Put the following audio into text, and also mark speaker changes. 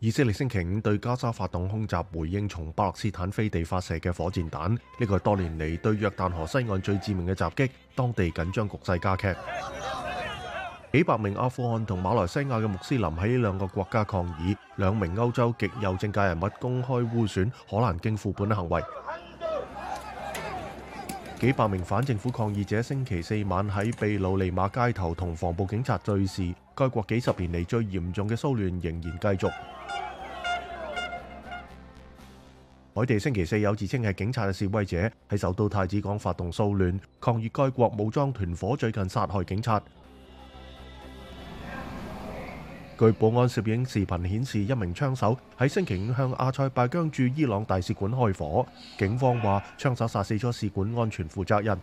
Speaker 1: 以色列星期五对加沙发动空袭，回应从巴勒斯坦飞地发射嘅火箭弹，呢个系多年嚟对约旦河西岸最致命嘅袭击，当地紧张局势加剧。几百名阿富汗同马来西亚嘅穆斯林喺呢两个国家抗议，两名欧洲极右政界人物公开污损可兰经副本嘅行为。几百名反政府抗议者星期四晚喺秘鲁利马街头同防暴警察对峙，该国几十年嚟最严重嘅骚乱仍然继续。海地星期四有自称系警察嘅示威者喺首都太子港发动骚乱，抗议该国武装团伙最近杀害警察。据保安摄影视频显示，一名枪手喺星期五向阿塞拜疆驻伊朗大使馆开火，警方话枪手杀死咗使馆安全负责人。